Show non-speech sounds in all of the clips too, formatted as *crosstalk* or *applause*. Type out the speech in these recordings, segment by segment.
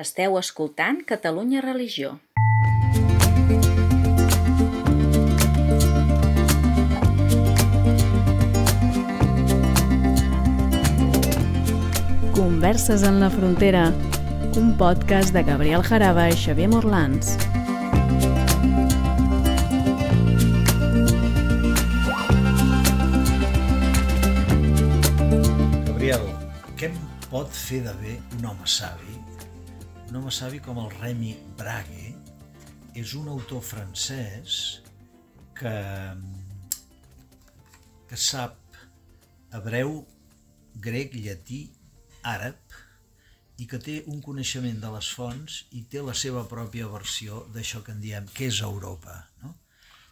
Esteu escoltant Catalunya Religió. Converses en la frontera, un podcast de Gabriel Jaraba i Xavier Morlans. Gabriel, què em pot fer de bé un home savi? Un home savi com el Remy Brague és un autor francès que, que sap hebreu, grec, llatí, àrab i que té un coneixement de les fonts i té la seva pròpia versió d'això que en diem què és Europa. No?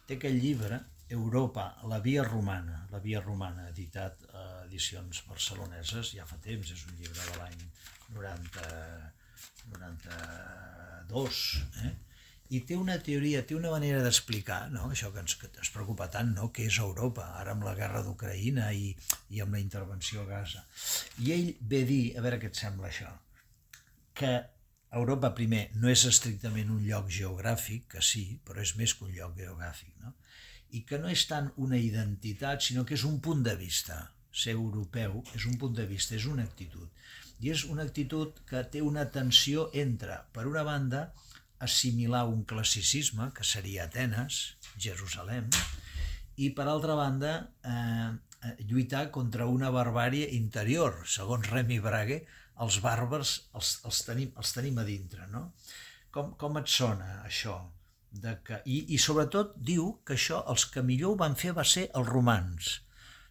Té aquell llibre, Europa, la via romana, la via romana, editat a edicions barceloneses, ja fa temps, és un llibre de l'any 90, 92, eh? i té una teoria, té una manera d'explicar, no? això que ens, que ens preocupa tant, no? què és Europa, ara amb la guerra d'Ucraïna i, i amb la intervenció a Gaza. I ell ve dir, a veure què et sembla això, que Europa, primer, no és estrictament un lloc geogràfic, que sí, però és més que un lloc geogràfic, no? i que no és tant una identitat, sinó que és un punt de vista. Ser europeu és un punt de vista, és una actitud. I és una actitud que té una tensió entre, per una banda, assimilar un classicisme, que seria Atenes, Jerusalem, i per altra banda, eh, lluitar contra una barbària interior. Segons Remy Brague, els bàrbars els, els, tenim, els tenim a dintre. No? Com, com et sona això? de que, i, i sobretot diu que això els que millor ho van fer va ser els romans.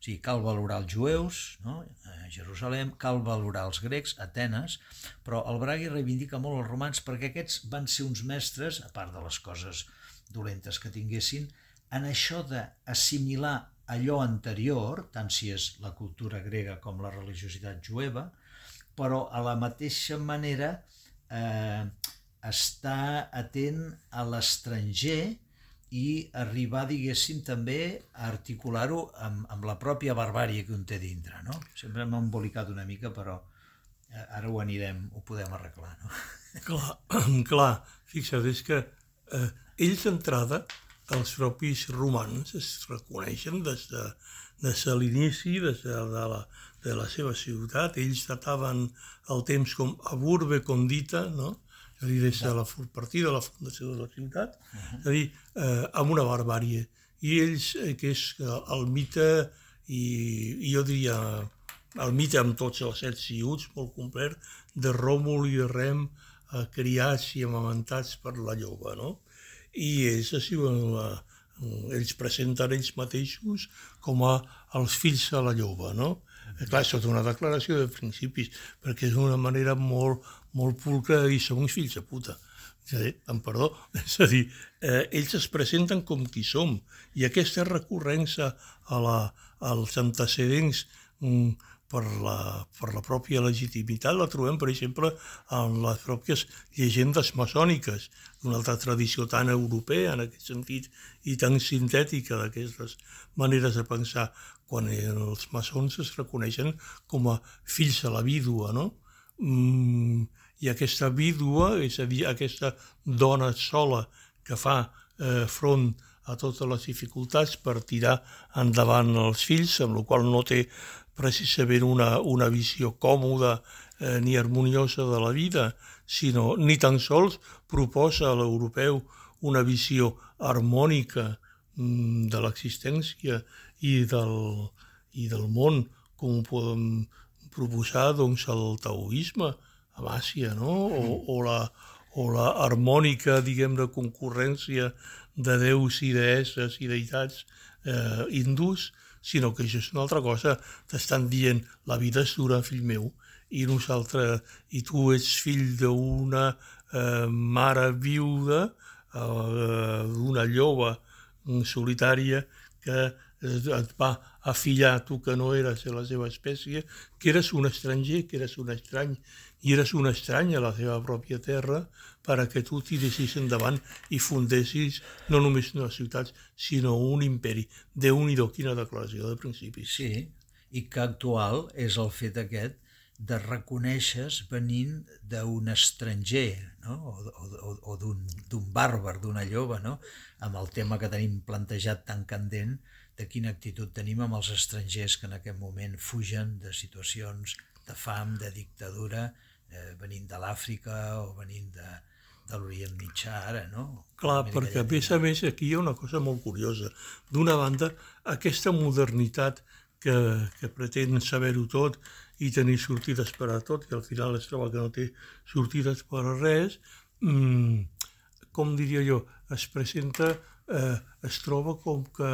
O sigui, cal valorar els jueus, no? a Jerusalem, cal valorar els grecs, Atenes, però el Bragui reivindica molt els romans perquè aquests van ser uns mestres, a part de les coses dolentes que tinguessin, en això d'assimilar allò anterior, tant si és la cultura grega com la religiositat jueva, però a la mateixa manera eh, estar atent a l'estranger i arribar, diguéssim, també a articular-ho amb, amb la pròpia barbària que un té dintre, no? Sempre m'ha embolicat una mica, però eh, ara ho anirem, ho podem arreglar, no? *laughs* Clar, *clears throat* clar. fixa't, és que eh, ells d'entrada, els propis romans es reconeixen des de, de l'inici, des de, de, la, de la seva ciutat, ells dataven el temps com a burbe condita, no? És a dir, des de la partida de la fundació de la ciutat, és a dir, eh, amb una barbàrie. I ells, eh, que és el mite, i, i jo diria el mite amb tots els set ciuts, molt complet, de Ròmul i de Rem, eh, criats i amamentats per la lloba, no? I ells, així, eh, ells presenten ells mateixos com a els fills de la lloba, no? Clar, és una declaració de principis, perquè és una manera molt, molt pulcra dir som uns fills de puta. És a dir, amb perdó, *laughs* és a dir, eh, ells es presenten com qui som, i aquesta recurrència a la, als antecedents mm, per la, per la pròpia legitimitat la trobem, per exemple, en les pròpies llegendes maçòniques, d'una altra tradició tan europea en aquest sentit i tan sintètica d'aquestes maneres de pensar, quan els maçons es reconeixen com a fills de la vídua, no? Mm, I aquesta vídua, és a dir, aquesta dona sola que fa eh, front a totes les dificultats per tirar endavant els fills, amb la qual no té precisament una, una visió còmoda eh, ni harmoniosa de la vida, sinó ni tan sols proposa a l'europeu una visió harmònica mm, de l'existència i del, i del món, com ho podem proposar doncs, el taoisme a Bàcia, no? o, o, la, o la harmònica, diguem, de concurrència de déus i deesses i deïtats eh, hindús, sinó que això és una altra cosa. T'estan dient, la vida és dura, fill meu, i nosaltres, i tu ets fill d'una eh, mare viuda, eh, d'una lloba solitària que et va afillar tu que no eres de la seva espècie, que eres un estranger, que eres un estrany, i eres un estrany a la teva pròpia terra perquè tu tiressis endavant i fundessis no només una ciutat, sinó un imperi. déu nhi quina declaració de principis. Sí, i que actual és el fet aquest de reconèixer venint d'un estranger no? o, o, o d'un bàrbar, d'una lloba, no? amb el tema que tenim plantejat tan candent de quina actitud tenim amb els estrangers que en aquest moment fugen de situacions de fam, de dictadura, eh, venint de l'Àfrica o venint de, de l'Orient Mitjà ara, no? Clar, perquè a més a més aquí hi ha una cosa molt curiosa. D'una banda, aquesta modernitat que, que pretén saber-ho tot i tenir sortides per a tot, i al final es troba que no té sortides per a res, mmm, com diria jo, es presenta, eh, es troba com que,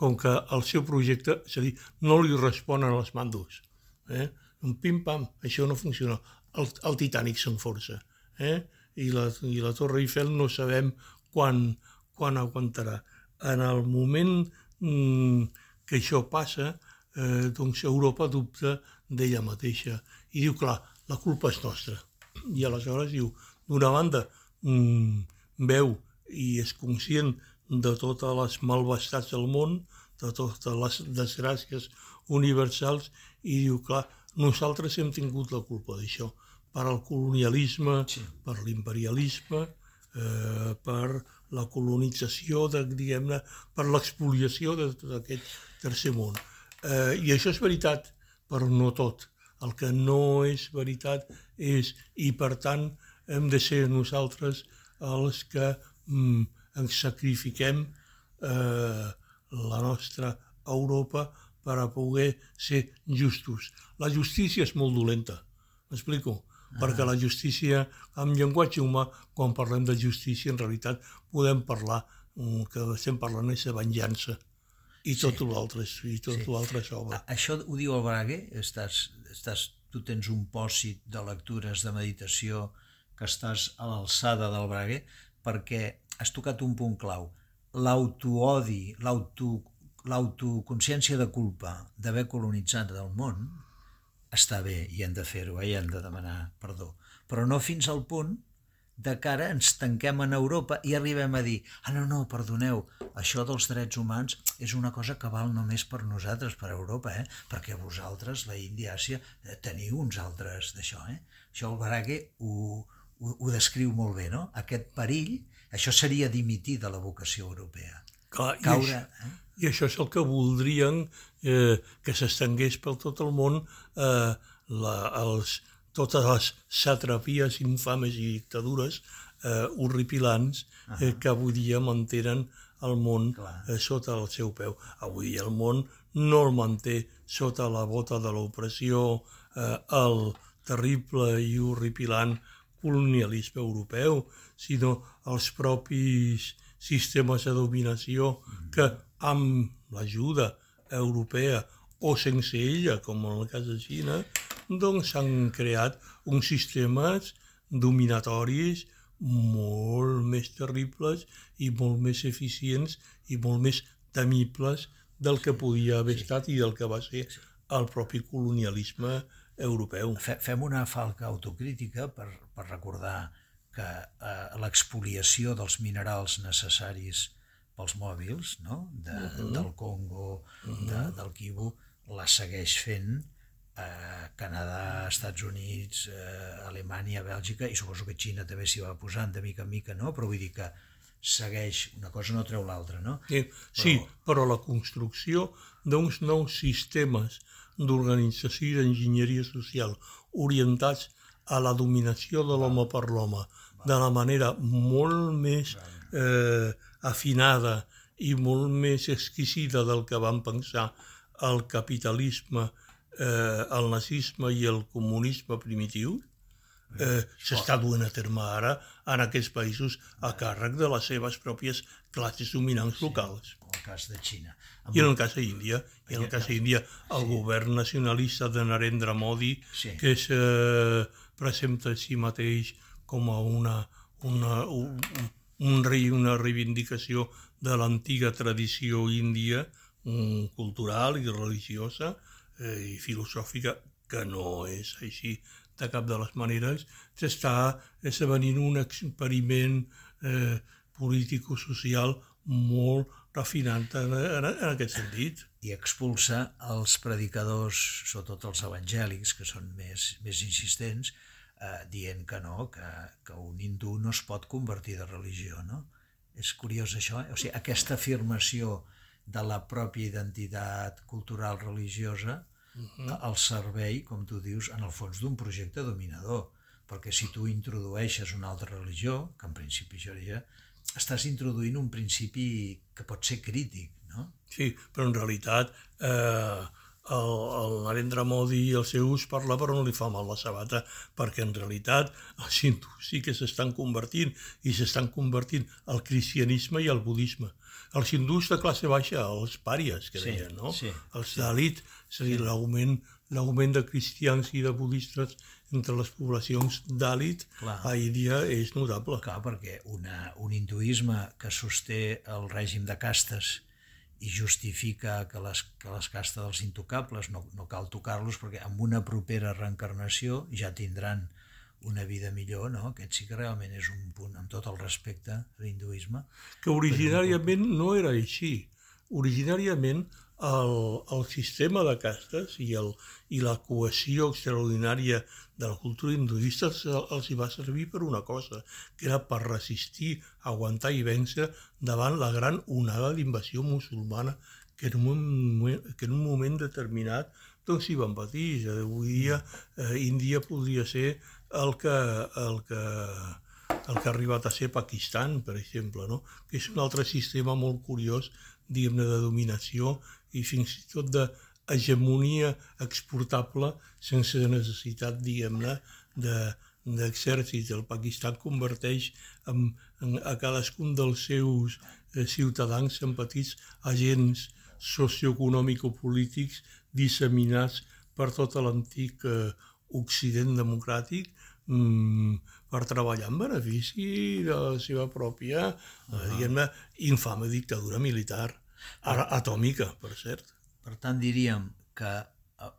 com que el seu projecte, és a dir, no li responen els mandos. Eh? Un pim-pam, això no funciona. El, el Titanic s'enforça. Eh? I, la, I la Torre Eiffel no sabem quan, quan aguantarà. En el moment mm, que això passa, eh, doncs Europa dubta d'ella mateixa i diu, clar, la culpa és nostra. I aleshores diu, d'una banda, mmm, veu i és conscient de totes les malvestats del món, de totes les desgràcies universals, i diu, clar, nosaltres hem tingut la culpa d'això, per al colonialisme, sí. per l'imperialisme, eh, per la colonització, de, diguem-ne, per l'expoliació de tot aquest tercer món. Eh, I això és veritat, però no tot. El que no és veritat és, i per tant hem de ser nosaltres els que mm, ens sacrifiquem eh, la nostra Europa per a poder ser justos. La justícia és molt dolenta, m'explico? Ah. Perquè la justícia, amb llenguatge humà, quan parlem de justícia, en realitat podem parlar, mm, que estem parlant és de venjança i tot sí. l'altre i tot sí. l'altre sobre. Això ho diu el Brague? Estàs, estàs, tu tens un pòsit de lectures de meditació que estàs a l'alçada del Brague perquè has tocat un punt clau. L'autoodi, l'autoconsciència de culpa d'haver colonitzat el món està bé i hem de fer-ho, eh? i hem de demanar perdó, però no fins al punt de cara ens tanquem en Europa i arribem a dir ah, no, no, perdoneu, això dels drets humans és una cosa que val només per nosaltres, per Europa, eh? perquè vosaltres, la Índia, Àsia, eh, teniu uns altres d'això. Eh? Això el Barague ho, ho, ho descriu molt bé, no? Aquest perill, això seria dimitir de la vocació europea. Clar, Caure, i, això, eh? I això és el que voldrien eh, que s'estengués per tot el món eh, la, els, totes les satrapies infames i dictadures eh, horripilants eh, que avui dia mantenen el món eh, sota el seu peu. Avui el món no el manté sota la bota de l'opressió, eh, el terrible i horripilant colonialisme europeu, sinó els propis sistemes de dominació que amb l'ajuda europea o sense ella, com en el cas de Xina, doncs s'han creat uns sistemes dominatoris molt més terribles i molt més eficients i molt més temibles del que podia haver estat i del que va ser el propi colonialisme europeu. Fem una falca autocrítica per, per recordar que eh, l'expoliació dels minerals necessaris pels mòbils, no? de, uh -huh. del Congo, uh -huh. de, del Kivu, la segueix fent eh, Canadà, Estats Units, eh, Alemanya, Bèlgica, i suposo que Xina també s'hi va posant de mica en mica, no? però vull dir que segueix, una cosa no treu l'altra, no? Sí, però... sí, però la construcció d'uns nous sistemes d'organització i d'enginyeria social orientats a la dominació de l'home per l'home de la manera molt més eh, afinada i molt més exquisida del que van pensar el capitalisme, eh, el nazisme i el comunisme primitiu, eh, s'està duent a terme ara en aquests països a càrrec de les seves pròpies classes dominants sí, locals. En el cas de Xina. Amb I en el cas d'Índia, i en el cas d'Índia, el sí. govern nacionalista de Narendra Modi, sí. que es eh, presenta a si mateix com a una, una, un, un rei, una reivindicació de l'antiga tradició índia, Mm, cultural i religiosa eh, i filosòfica, que no és així de cap de les maneres, s'està esdevenint un experiment eh, polític-social molt refinat en, en, en aquest sentit. I expulsa els predicadors, sobretot els evangèlics, que són més, més insistents, eh, dient que no, que, que un hindú no es pot convertir de religió, no? És curiós això, eh? o sigui, aquesta afirmació de la pròpia identitat cultural religiosa -huh. al servei, com tu dius, en el fons d'un projecte dominador perquè si tu introdueixes una altra religió, que en principi seria, estàs introduint un principi que pot ser crític, no? Sí, però en realitat eh, el, el Narendra Modi i els seus parla però no li fa mal la sabata perquè en realitat els hindús sí que s'estan convertint i s'estan convertint al cristianisme i al budisme. Els hindús de classe baixa, els pàries, que sí, deien, no? Sí, els dalit, és a dir, sí. l'augment l'augment de cristians i de budistes entre les poblacions d'àlit a Índia és notable. Clar, perquè una, un hinduisme que sosté el règim de castes i justifica que les, que les castes dels intocables no, no cal tocar-los perquè amb una propera reencarnació ja tindran una vida millor, no? Aquest sí que realment és un punt, amb tot el respecte l'hinduisme. Que originàriament no era així. Originàriament el, el sistema de castes i, el, i la cohesió extraordinària de la cultura hinduista els, hi va servir per una cosa, que era per resistir, aguantar i vèncer davant la gran onada d'invasió musulmana que en, un moment, que en un moment determinat doncs hi van patir. Avui dia eh, Índia podria ser el que, el que, el que ha arribat a ser Pakistan, per exemple, no? que és un altre sistema molt curiós diguem-ne, de dominació i fins i tot de hegemonia exportable sense necessitat, diguem-ne, d'exèrcit. El Pakistan converteix en, en, a cadascun dels seus eh, ciutadans en petits agents socioeconòmico-polítics disseminats per tot l'antic eh, Occident democràtic per treballar en benefici de la seva pròpia, uh -huh. eh, diguem-ne, infame dictadura militar, ara atòmica, per cert. Per tant, diríem que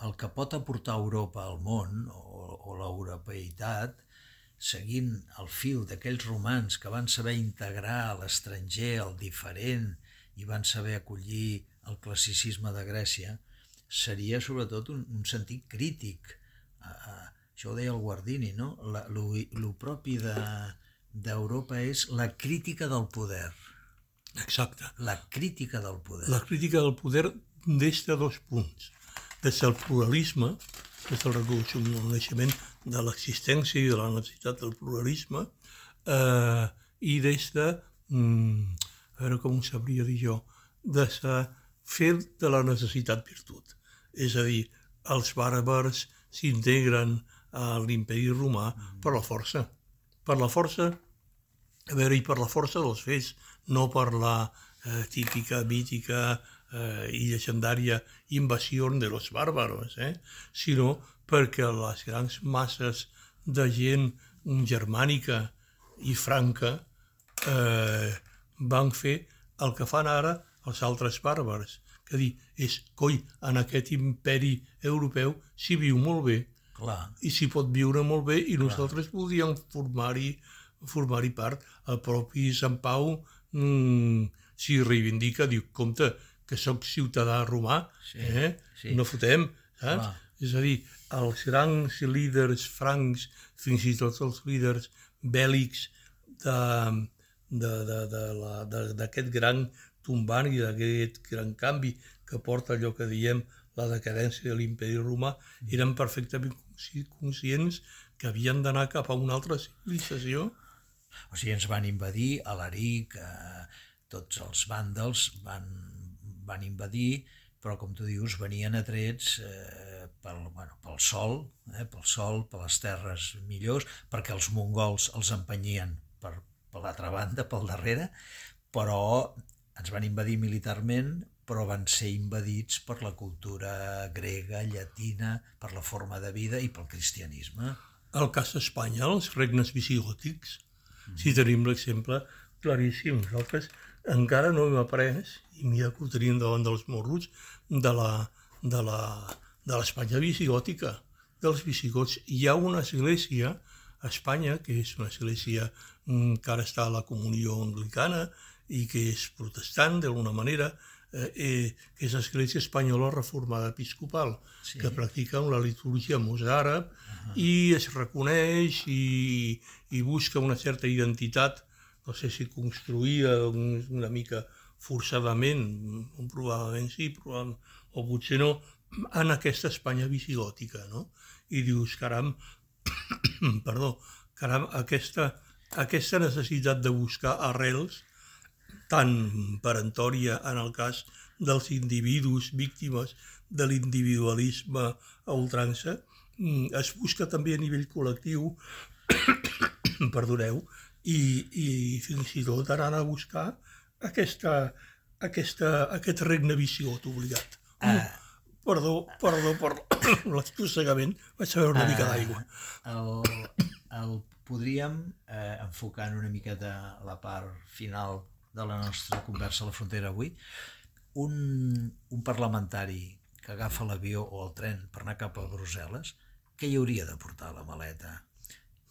el que pot aportar Europa al món, o, o l'europeïtat, seguint el fil d'aquells romans que van saber integrar l'estranger, el diferent, i van saber acollir el classicisme de Grècia, seria sobretot un, un sentit crític. Uh, això ho deia el Guardini, no? La, lo, lo propi d'Europa de, és la crítica del poder. Exacte. La crítica del poder. La crítica del poder des de dos punts. Des del pluralisme, des del reconeixement de l'existència i de la necessitat del pluralisme, eh, i des de, mm, a veure com ho sabria dir jo, de fer de la necessitat virtut. És a dir, els bàrbars s'integren a l'imperi romà per la força. Per la força, a veure, i per la força dels fets, no per la eh, típica, mítica eh, i llegendària invasió de los bàrbaros, eh? sinó perquè les grans masses de gent germànica i franca eh, van fer el que fan ara els altres bàrbars, que dir, és, coi, en aquest imperi europeu s'hi viu molt bé, Clar. i s'hi pot viure molt bé, i Clar. nosaltres podíem formar-hi formar part. El propi Sant Pau mm, s'hi reivindica, diu, compte, que sóc ciutadà romà, sí, eh? sí. no fotem, saps? Clar. És a dir, els grans líders francs, fins i tot els líders bèl·lics d'aquest gran tombant i d'aquest gran canvi que porta allò que diem la decadència de l'imperi romà, eren perfectament conscients que havien d'anar cap a una altra civilització. O sigui, ens van invadir a l'Aric, eh, tots els vàndals van van invadir, però com tu dius, venien atrets eh, pel, bueno, pel sol, eh, pel sol, per les terres millors, perquè els mongols els empenyien per, per l'altra banda, pel darrere, però ens van invadir militarment, però van ser invadits per la cultura grega, llatina, per la forma de vida i pel cristianisme. El cas d'Espanya, els regnes visigòtics, mm. si tenim l'exemple claríssim. Nosaltres encara no hem après, i mira que ho tenim davant dels morros, de la, de la, de l'Espanya visigòtica, dels visigots. Hi ha una església a Espanya, que és una església mm, que ara està a la comunió anglicana, i que és protestant d'alguna manera, eh, eh, que és l'Església Espanyola Reformada Episcopal, Sí. que practica la liturgia mozàrab uh -huh. i es reconeix i, i busca una certa identitat, no sé si construïda un- una mica forçadament, probablement sí, probablement, o potser no, en aquesta Espanya visigòtica, no? I dius, caram, *coughs* perdó, caram, aquesta, aquesta necessitat de buscar arrels tan perentòria en el cas dels individus víctimes de l'individualisme a ultrança, mm, es busca també a nivell col·lectiu, *coughs* perdoneu, i, i fins i tot anant a buscar aquesta, aquesta, aquest regne viciós obligat. Ah. Perdó, perdó, perdó, *coughs* l'estossegament, vaig a beure una mica d'aigua. El, el podríem, eh, enfocant una miqueta la part final de la nostra conversa a la frontera avui, un, un parlamentari que agafa l'avió o el tren per anar cap a Brussel·les, què hi hauria de portar a la maleta?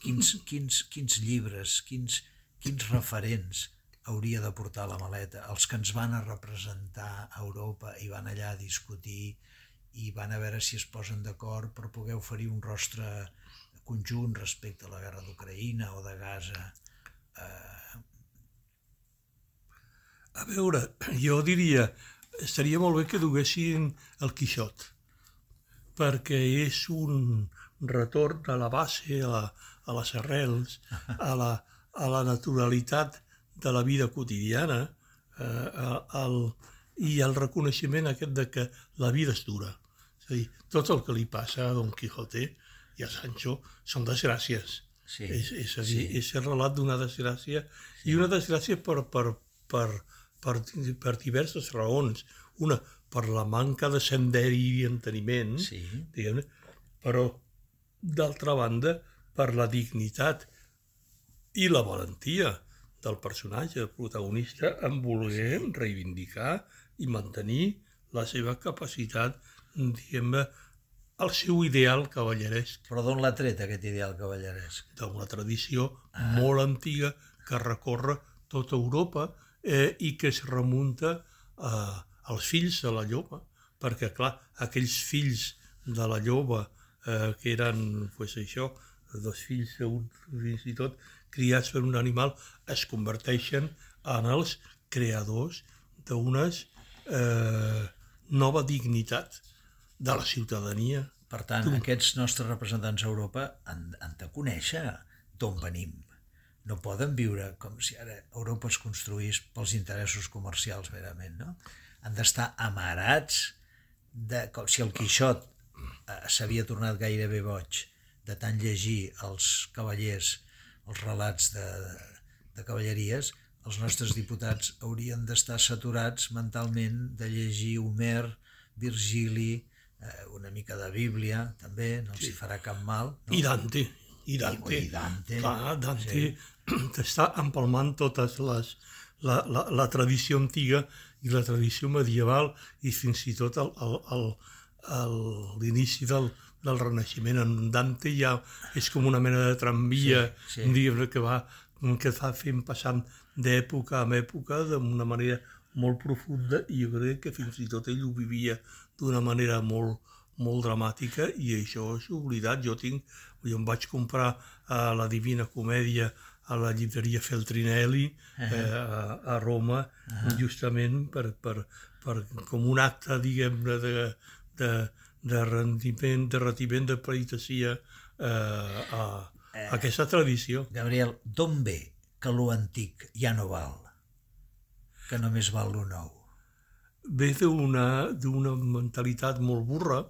Quins, *laughs* quins, quins llibres, quins, quins referents hauria de portar a la maleta? Els que ens van a representar a Europa i van allà a discutir i van a veure si es posen d'acord per poder oferir un rostre conjunt respecte a la guerra d'Ucraïna o de Gaza. A veure, jo diria, estaria molt bé que duguessin el Quixot, perquè és un retorn a la base, a, la, a les arrels, a la, a la naturalitat de la vida quotidiana eh, el, i el reconeixement aquest de que la vida és dura. És a dir, tot el que li passa a Don Quijote i a Sancho són desgràcies. Sí, és, és a dir, sí. és el relat d'una desgràcia i una desgràcia per, per, per, per, per diverses raons. Una, per la manca de senderi i enteniment, Sí. diguem però d'altra banda per la dignitat i la valentia del personatge, protagonista, en voler reivindicar i mantenir la seva capacitat, diguem-ne, el seu ideal cavalleresc Però d'on l'ha tret aquest ideal cavalleresc? d'una tradició ah. molt antiga que recorre tota Europa eh, i que es remunta eh, als fills de la lloba, perquè, clar, aquells fills de la lloba eh, que eren, pues, això, dos fills, un, fins i tot, criats per un animal, es converteixen en els creadors d'unes eh, nova dignitat de la ciutadania. Per tant, aquests nostres representants a Europa han, han de conèixer d'on venim. No poden viure com si ara Europa es construís pels interessos comercials, verament, no? Han d'estar amarats de, com si el Quixot eh, s'havia tornat gairebé boig de tant llegir els cavallers, els relats de, de cavalleries, els nostres diputats haurien d'estar saturats mentalment de llegir Homer, Virgili, eh, una mica de Bíblia, també, no els hi farà cap mal. No? I Dante, i Dante. I Dante, Clar, Dante sí. *clears throat* està empalmant totes les, la, la, la tradició antiga i la tradició medieval i fins i tot l'inici del, del Renaixement. En Dante ja és com una mena de tramvia Sí, sí. un llibre que va que fa fent passant d'època en època d'una manera molt profunda i jo crec que fins i tot ell ho vivia d'una manera molt, molt dramàtica i això és oblidat. Jo tinc, jo em vaig comprar a la Divina Comèdia a la llibreria Feltrinelli eh, a, a Roma justament per, per, per, com un acte, diguem-ne, de, de, de rendiment, de retiment de pleitesia eh, a, a aquesta tradició. Gabriel, d'on ve que lo antic ja no val? Que només val lo nou? ve d'una mentalitat molt burra,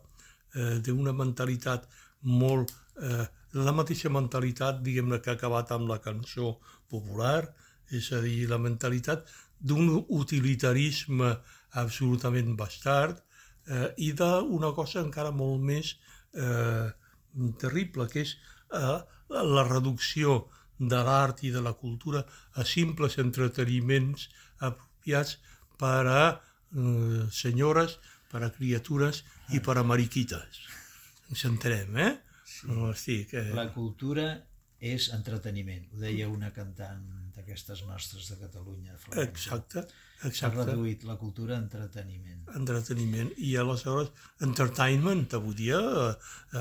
eh, d'una mentalitat molt... Eh, la mateixa mentalitat, diguem-ne, que ha acabat amb la cançó popular, és a dir, la mentalitat d'un utilitarisme absolutament bastard eh, i d'una cosa encara molt més eh, terrible, que és eh, la reducció de l'art i de la cultura a simples entreteniments apropiats per a eh, senyores, per a criatures i per a mariquites. Ens entenem, eh? Sí. No, estic, eh? La cultura és entreteniment, ho deia una cantant d'aquestes nostres de Catalunya. Florència. Exacte, S'ha exacte. reduït la cultura a entreteniment. entreteniment i aleshores entertainment avui dia eh,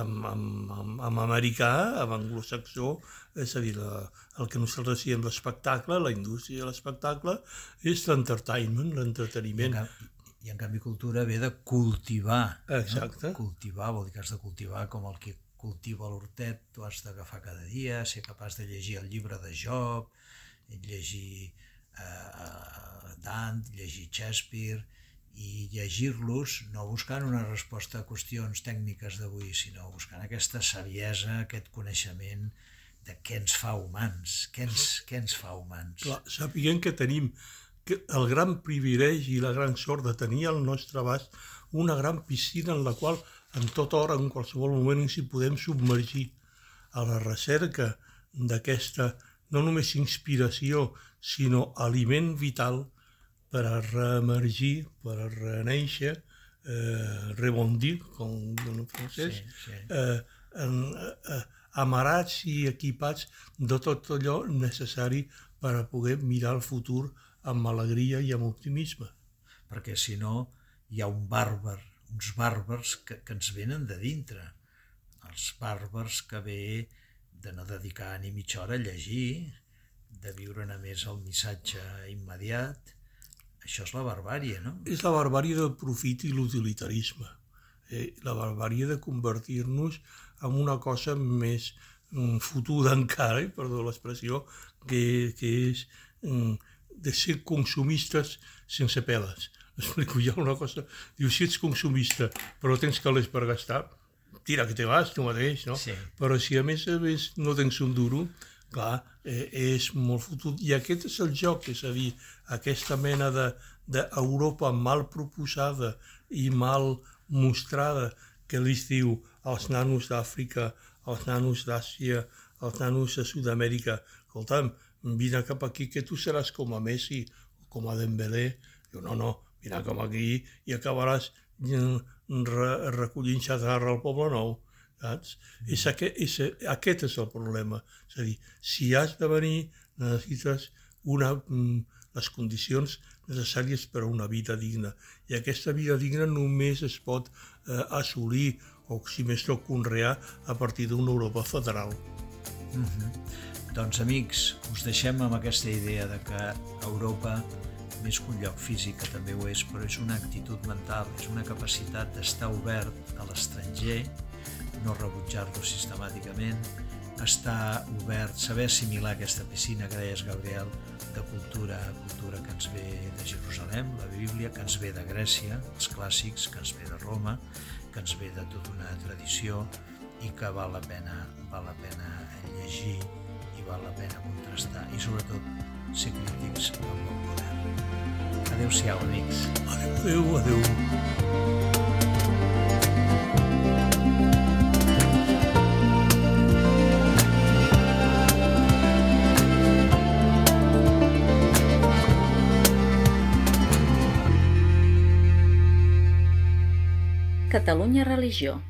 amb, amb, amb, amb americà, amb anglosaxó és a dir, la, el que nosaltres diem l'espectacle, la indústria de l'espectacle és l'entertainment, l'entreteniment I en canvi cultura ve de cultivar. Exacte. No? Cultivar vol dir que has de cultivar com el que cultiva l'hortet, tu has d'agafar cada dia, ser capaç de llegir el llibre de Job, llegir eh, Dant, llegir Shakespeare, i llegir-los no buscant una resposta a qüestions tècniques d'avui, sinó buscant aquesta saviesa, aquest coneixement de què ens fa humans, què ens, què ens fa humans. Clar, sapiguem que tenim que el gran privilegi i la gran sort de tenir al nostre abast una gran piscina en la qual en tota hora, en qualsevol moment, ens hi podem submergir a la recerca d'aquesta no només inspiració, sinó aliment vital per a reemergir, per a reneixer, eh, rebondir, com diuen en francès, Sí, sí. eh, en, eh, amarats i equipats de tot allò necessari per a poder mirar el futur amb alegria i amb optimisme. perquè si no hi ha un bàrbar, uns bàrbars que, que ens venen de dintre. Els bàrbars que ve de no dedicar ni mitja hora a llegir, de viure només el missatge immediat. Això és la barbàrie, no? És la barbària del profit i l'utilitarisme. Eh, la barbàrie de convertir-nos en una cosa més fotuda encara, eh, perdó l'expressió, que, que és mm, de ser consumistes sense peles. Explico ja una cosa. Diu, si ets consumista però tens calés per gastar, tira que te vas tu mateix, no? Sí. Però si a més a més no tens un duro, clar, eh, és molt fotut. I aquest és el joc, és a dir, aquesta mena de d'Europa mal proposada i mal mostrada que li diu als nanos d'Àfrica, als nanos d'Àsia, als nanos de Sud-amèrica, escolta'm, vine cap aquí que tu seràs com a Messi o com a Dembélé. Diu, no, no, vine cap aquí i acabaràs mm, re, recollint xatarra al Poble Nou saps? És aquest, és, aquest és el problema. És a dir, si has de venir, necessites una, mm, les condicions necessàries per a una vida digna. I aquesta vida digna només es pot eh, assolir, o si més no, conrear a partir d'una Europa federal. Doncs amics, us deixem amb aquesta idea de que Europa, més que un lloc físic, que també ho és, però és una actitud mental, és una capacitat d'estar obert a l'estranger, no rebutjar-lo sistemàticament, estar obert, saber assimilar aquesta piscina que deies, Gabriel, de cultura, cultura que ens ve de Jerusalem, la Bíblia, que ens ve de Grècia, els clàssics, que ens ve de Roma, que ens ve de tota una tradició i que val la pena, val la pena llegir i val la pena contrastar. I sobretot ser crítics amb el modern. Adéu-siau, amics. Adéu, adéu, adéu. Catalunya Religió